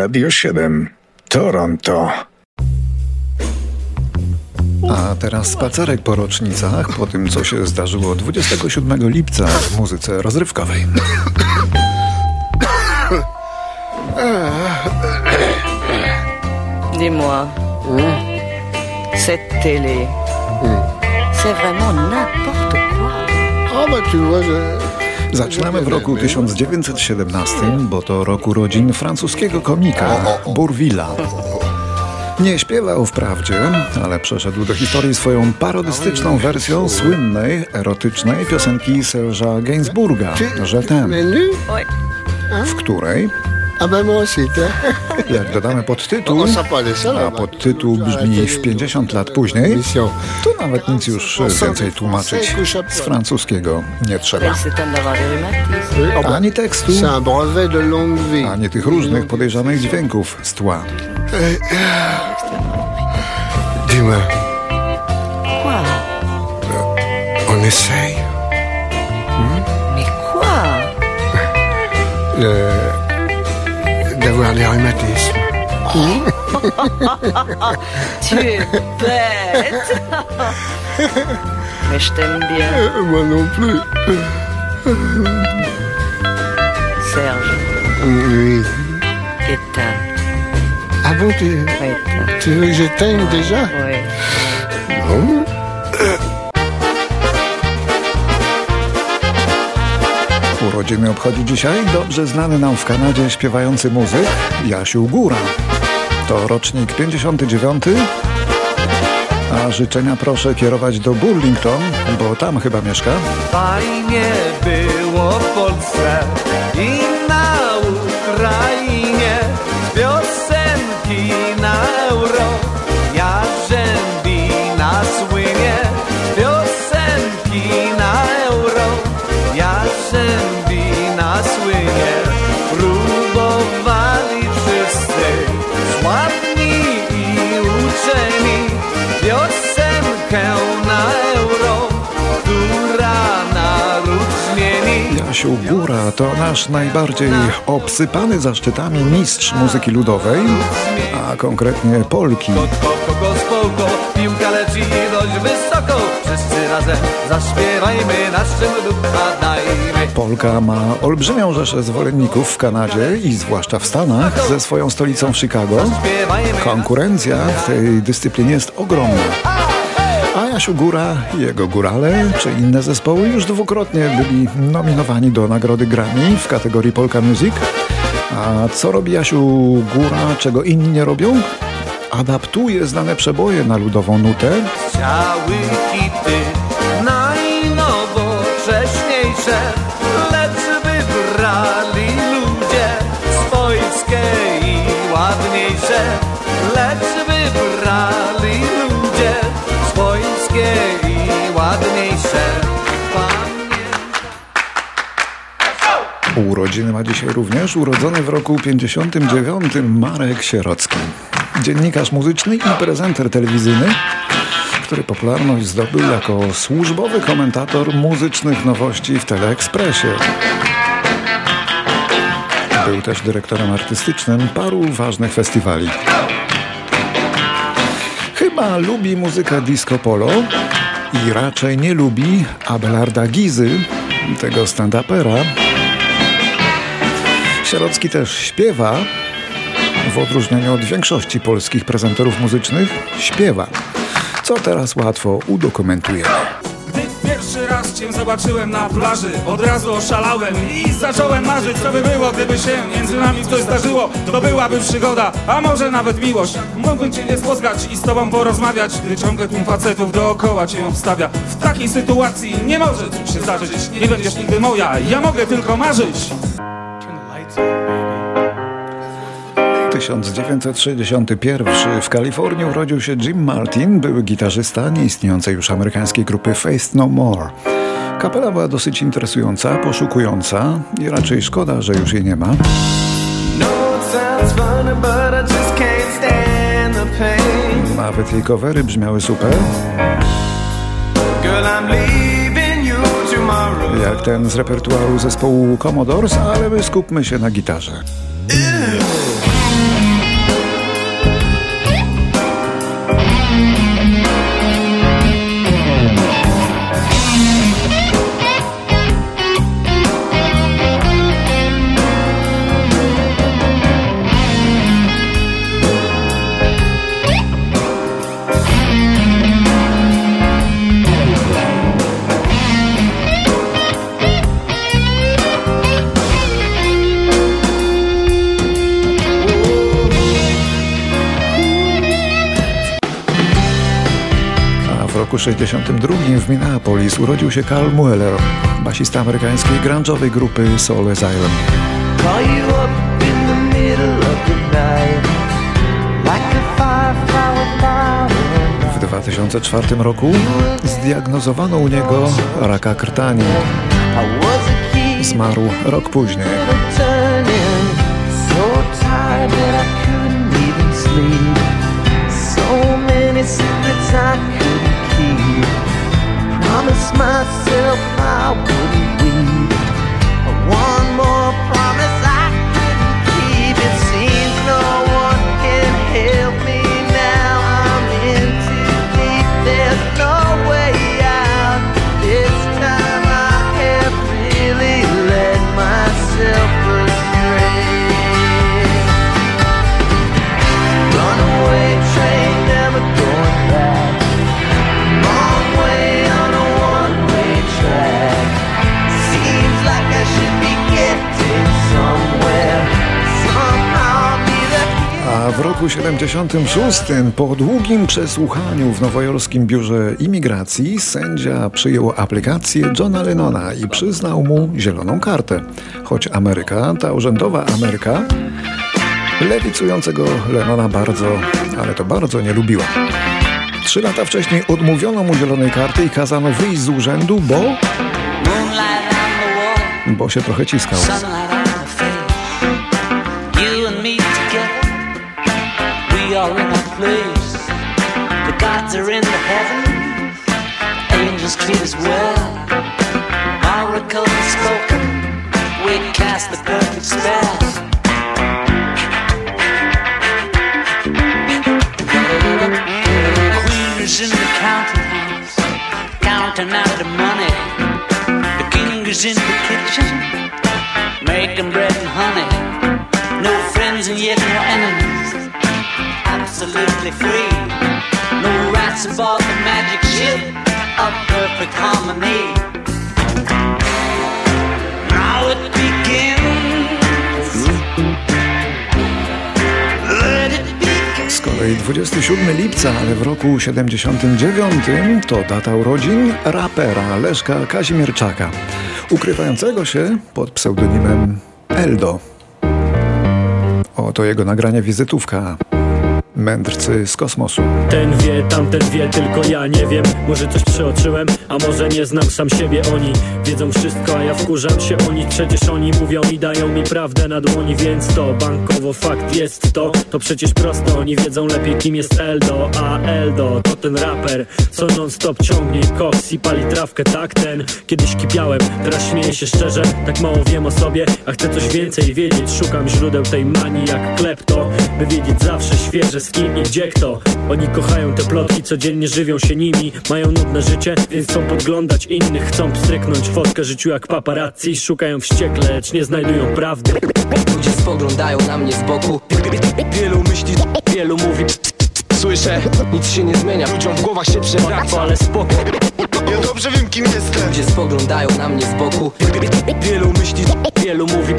Radio 7 Toronto. A teraz spacerek po rocznicach, po tym co się zdarzyło 27 lipca w muzyce rozrywkowej. Dis-moi, cette télé, c'est vraiment n'importe quoi. Ah bah tu vois, je... Zaczynamy w roku 1917, bo to rok urodzin francuskiego komika Bourvilla. Nie śpiewał wprawdzie, ale przeszedł do historii swoją parodystyczną wersją słynnej, erotycznej piosenki Serge'a Gainsbourga, nu Ouais. w której, Ah bah moi aussi, tiens. jak dodamy podtytuł, salles, a podtytuł brzmi w 50 lat później, to nawet nic już więcej tłumaczyć z francuskiego nie trzeba. Ani tekstu, ani tych różnych podejrzanych dźwięków z tła. Dis-moi, Quoi on essaye Mais quoi euh, d'avoir des rhumatismes. Tu es bête Mais je t'aime bien, Euh, moi non plus. Serge. Oui. Éteins. Ah bon, tu, tu veux que j'éteigne déjà? Oui. Bon. Urodziny obchodzi dzisiaj dobrze znany nam w Kanadzie śpiewający muzyk Jasiu Góra. To rocznik 59, a życzenia proszę kierować do Burlington, bo tam chyba mieszka. Fajnie było w Polsce i Góra to nasz najbardziej obsypany zaszczytami mistrz muzyki ludowej, a konkretnie Polki. Koko, gospałko, piłka leci dość wysoko. Wszyscy razem zaśpiewajmy, na czym ducha dajmy. Polka ma olbrzymią rzeszę zwolenników w Kanadzie i zwłaszcza w Stanach ze swoją stolicą w Chicago. Konkurencja w tej dyscyplinie jest ogromna. A Jasiu Góra, jego górale czy inne zespoły już dwukrotnie byli nominowani do nagrody Grammy w kategorii Polka Music. A co robi Jasiu Góra, czego inni nie robią? Adaptuje znane przeboje na ludową nutę, Chciały hity Urodziny ma dzisiaj również urodzony w roku 59 Marek Sierocki. Dziennikarz muzyczny i prezenter telewizyjny, który popularność zdobył jako służbowy komentator muzycznych nowości w Teleekspresie. Był też dyrektorem artystycznym paru ważnych festiwali. Chyba lubi muzykę disco polo i raczej nie lubi Abelarda Gizy, tego stand-upera, Sierocki też śpiewa, w odróżnieniu od większości polskich prezenterów muzycznych, śpiewa, co teraz łatwo udokumentujemy. Gdy pierwszy raz cię zobaczyłem na plaży Od razu oszalałem i zacząłem marzyć Co by było, gdyby się między nami coś zdarzyło. To byłaby przygoda, a może nawet miłość. Mógłbym cię nie spotkać i z tobą porozmawiać Gdy ciągle tłum facetów dookoła cię obstawia. W takiej sytuacji nie może cóż się zdarzyć Nie będziesz nigdy moja, ja mogę tylko marzyć 1961 w Kalifornii urodził się Jim Martin, były gitarzysta nieistniejącej już amerykańskiej grupy Faith No More. Kapela była dosyć interesująca, poszukująca i raczej szkoda, że już jej nie ma. No. Nawet jej covery brzmiały super, jak ten z repertuaru zespołu Commodores, ale my skupmy się na gitarze. 1962 w Minneapolis urodził się Carl Mueller, basista amerykańskiej grunge'owej grupy Soul Asylum. W 2004 roku zdiagnozowano u niego raka krtani. Zmarł rok później. Roku 76 po długim przesłuchaniu w nowojorskim biurze imigracji sędzia przyjął aplikację Johna Lennona i przyznał mu zieloną kartę. Choć Ameryka, ta urzędowa Ameryka, lewicującego Lennona bardzo, ale to bardzo nie lubiła. Trzy lata wcześniej odmówiono mu zielonej karty i kazano wyjść z urzędu, bo, bo się trochę ciskał. Place. The gods are in the heavens, angels treat us well. Oracle spoken, we cast the perfect spell. Is in the counting house, counting out the money. The king is in the kitchen, making bread and honey. No friends and yet no enemies. Absolutely free. No rats aboard the magic ship perfect harmony. Now it begins. Let it begin. Z kolei 27 lipca, ale w roku 79 to data urodzin rapera Leszka Kazimierczaka, ukrywającego się pod pseudonimem Eldo. Oto jego nagranie wizytówka. Mędrcy z kosmosu. Ten wie, tamten wie, tylko ja nie wiem. Może coś przeoczyłem, a może nie znam sam siebie. Oni wiedzą wszystko, a ja wkurzam się Oni przecież oni mówią i dają mi prawdę na dłoni Więc to bankowo fakt jest to. To przecież prosto, oni wiedzą lepiej kim jest Eldo A Eldo to ten raper, co non stop ciągnie koks i pali trawkę. Tak ten, kiedyś kipiałem, teraz śmieję się szczerze Tak mało wiem o sobie, a chcę coś więcej wiedzieć. Szukam źródeł tej manii jak klepto By wiedzieć zawsze świeże z kim i gdzie kto? Oni kochają te plotki, codziennie żywią się nimi. Mają nudne życie, więc chcą podglądać innych. Chcą pstryknąć fotkę życiu jak paparazzi. Szukają wściekle, lecz nie znajdują prawdy. Ludzie spoglądają na mnie z boku. Wielu myśli, wielu mówi. Słyszę, nic się nie zmienia. Ludziom w głowach się przewraca. Ale spoko, Ja dobrze wiem kim jestem. Ludzie spoglądają na mnie z boku. Wielu myśli, wielu mówi.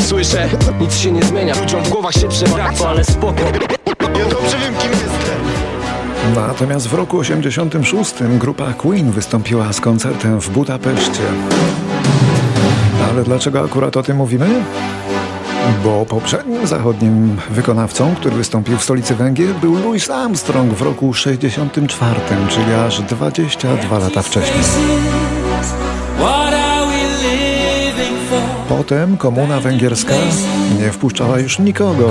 Słyszę, nic się nie zmienia. Ludziom w głowach się przewraca. Ale spoko Ja dobrze wiem kim jestem Natomiast w roku 86 grupa Queen wystąpiła z koncertem w Budapeszcie. Ale dlaczego akurat o tym mówimy? Bo poprzednim zachodnim wykonawcą, który wystąpił w stolicy Węgier, był Louis Armstrong w roku 64, czyli aż 22 lata wcześniej. Potem komuna węgierska nie wpuszczała już nikogo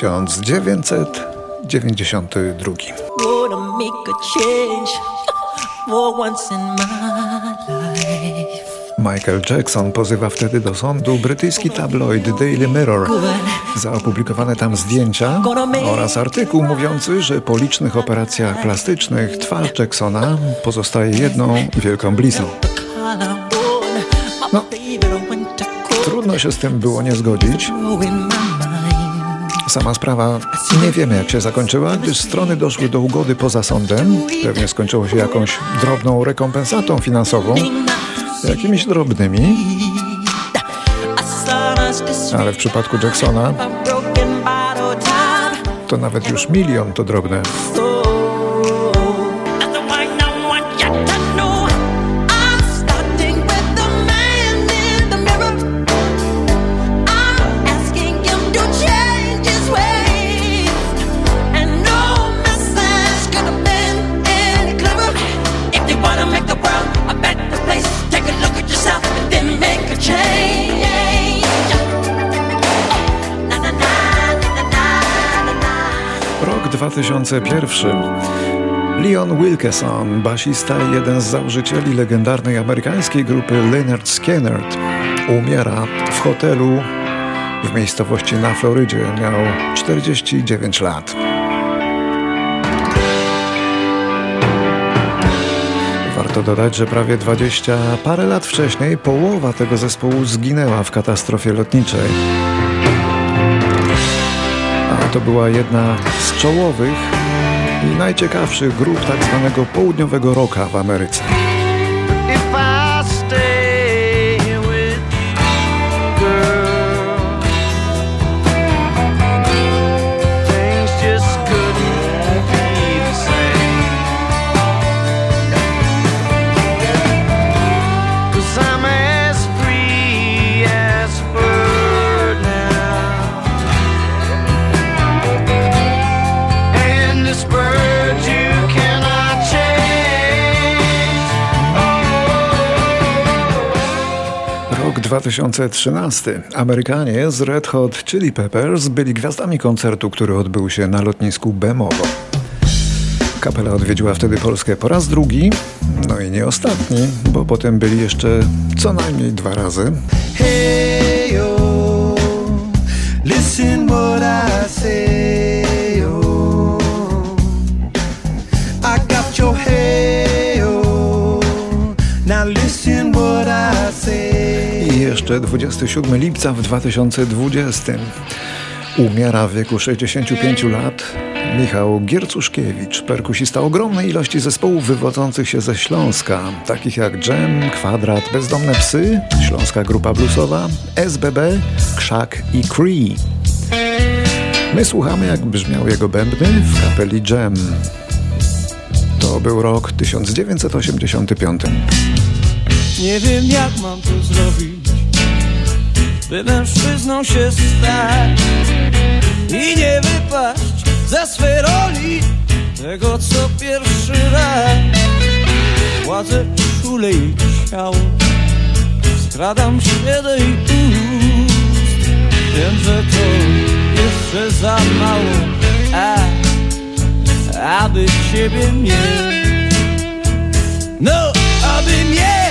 1992. Michael Jackson pozywa wtedy do sądu brytyjski tabloid Daily Mirror za opublikowane tam zdjęcia oraz artykuł mówiący, że po licznych operacjach plastycznych twarz Jacksona pozostaje jedną wielką blizną. No, trudno się z tym było nie zgodzić. Sama sprawa nie wiemy jak się zakończyła, gdyż strony doszły do ugody poza sądem. Pewnie skończyło się jakąś drobną rekompensatą finansową, jakimiś drobnymi. Ale w przypadku Jacksona to nawet już milion to drobne. 2001. Leon Wilkeson, basista i jeden z założycieli legendarnej amerykańskiej grupy Leonard Skinner, umiera w hotelu w miejscowości na Florydzie. Miał 49 lat. Warto dodać, że prawie 20 parę lat wcześniej połowa tego zespołu zginęła w katastrofie lotniczej. To była jedna z czołowych i najciekawszych grup tak zwanego południowego rocka w Ameryce. 2013. Amerykanie z Red Hot Chili Peppers byli gwiazdami koncertu, który odbył się na lotnisku Bemowo. Kapela odwiedziła wtedy Polskę po raz drugi, no i nie ostatni, bo potem byli jeszcze co najmniej dwa razy. Hey jeszcze 27 lipca w 2020. Umiera w wieku 65 lat Michał Giercuszkiewicz, perkusista ogromnej ilości zespołów wywodzących się ze Śląska, takich jak Jam, Kwadrat, Bezdomne Psy, Śląska Grupa Bluesowa, SBB, Krzak i Cree. My słuchamy, jak brzmiały jego bębny w kapeli Jam. To był rok 1985. Nie wiem jak mam to zrobić By mężczyzną się stać I nie wypaść ze swej roli Tego co pierwszy raz. Władzę czule i ciało Skradam się do jej ust. Wiem, że to jeszcze za mało a, Aby ciebie mieć. No, aby mieć